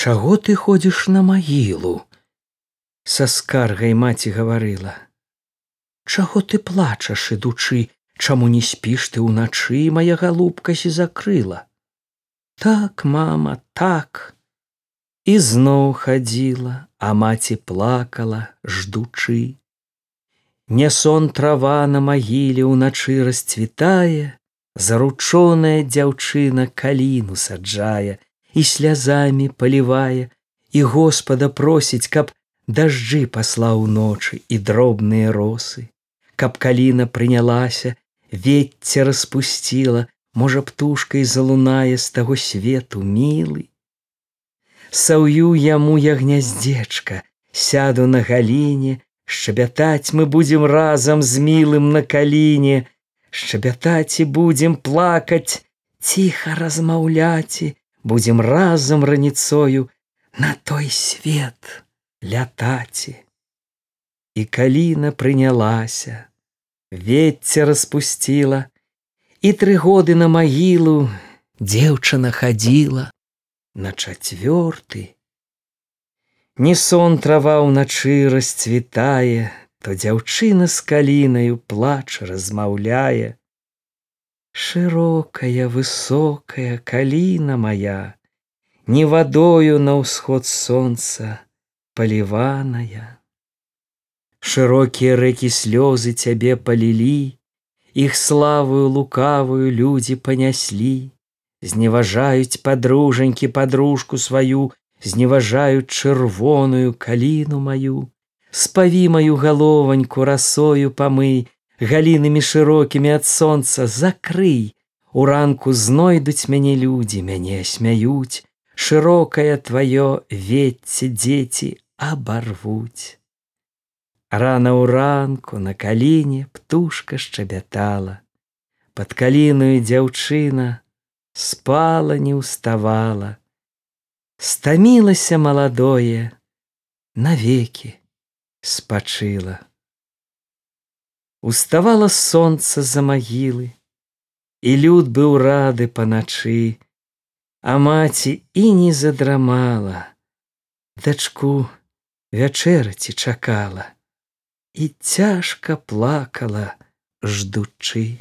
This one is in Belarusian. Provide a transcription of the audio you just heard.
Чаго ты ходзіш на магілу? Са скаргай маці гаварыла. Чаго ты плачаш, ідучы, Чаму не спіш ты ўначы, моя галубка сі закрыла. Так, мама, так. І зноў хадзіла, а маці плакала, ждучы. Не сон трава на магіле ўначы расцвітае, заручоная дзяўчына каліну саджае і слязамі палівае, і Господа просіць, каб дажджы паслаў ночы і дробныя росы, каб каліна прынялася, ветце распусціла, можа птушкай залунае з таго свету мілы. Саўю яму я гняздзечка, сяду на галіне, шчабятаць мы будзем разам з мілым на каліне, шчабятаць і будзем плакаць, ціха размаўляці, будзем разам раніцою на той свет лятаці. І каліна прынялася, ветце распусціла, і тры годы на магілу дзеўчына хадзіла на чацвёрты. Не сон трава ўначы расцвітае, то дзяўчына з калінаю плач размаўляе. Шырокая, высокая каліна моя, не вадою на ўсход сонца паліваная. Шырокія рэкі слёзы цябе палілі, Іх славую лукавую людзі паняслі, зневажаюць подружанькі подружку сваю, зневажаюць чырвоную каліну маю, спаві маю галованьку расою памый, галінамі шырокімі ад сонца закрый, У ранку знойдуць мяне людзі, мяне смяюць, шырокае тваё вецце дзеці абарвуць. Рана ў ранку на каліне птушка шчабятала. Пад каліную дзяўчына спала не ўставала. Стамілася маладое, навекі спачыла. Уставала сонца за магілы, і люд быў рады паначы, а маці і не задрамала, дачку вячэраці чакала і цяжка плакала, ждучы.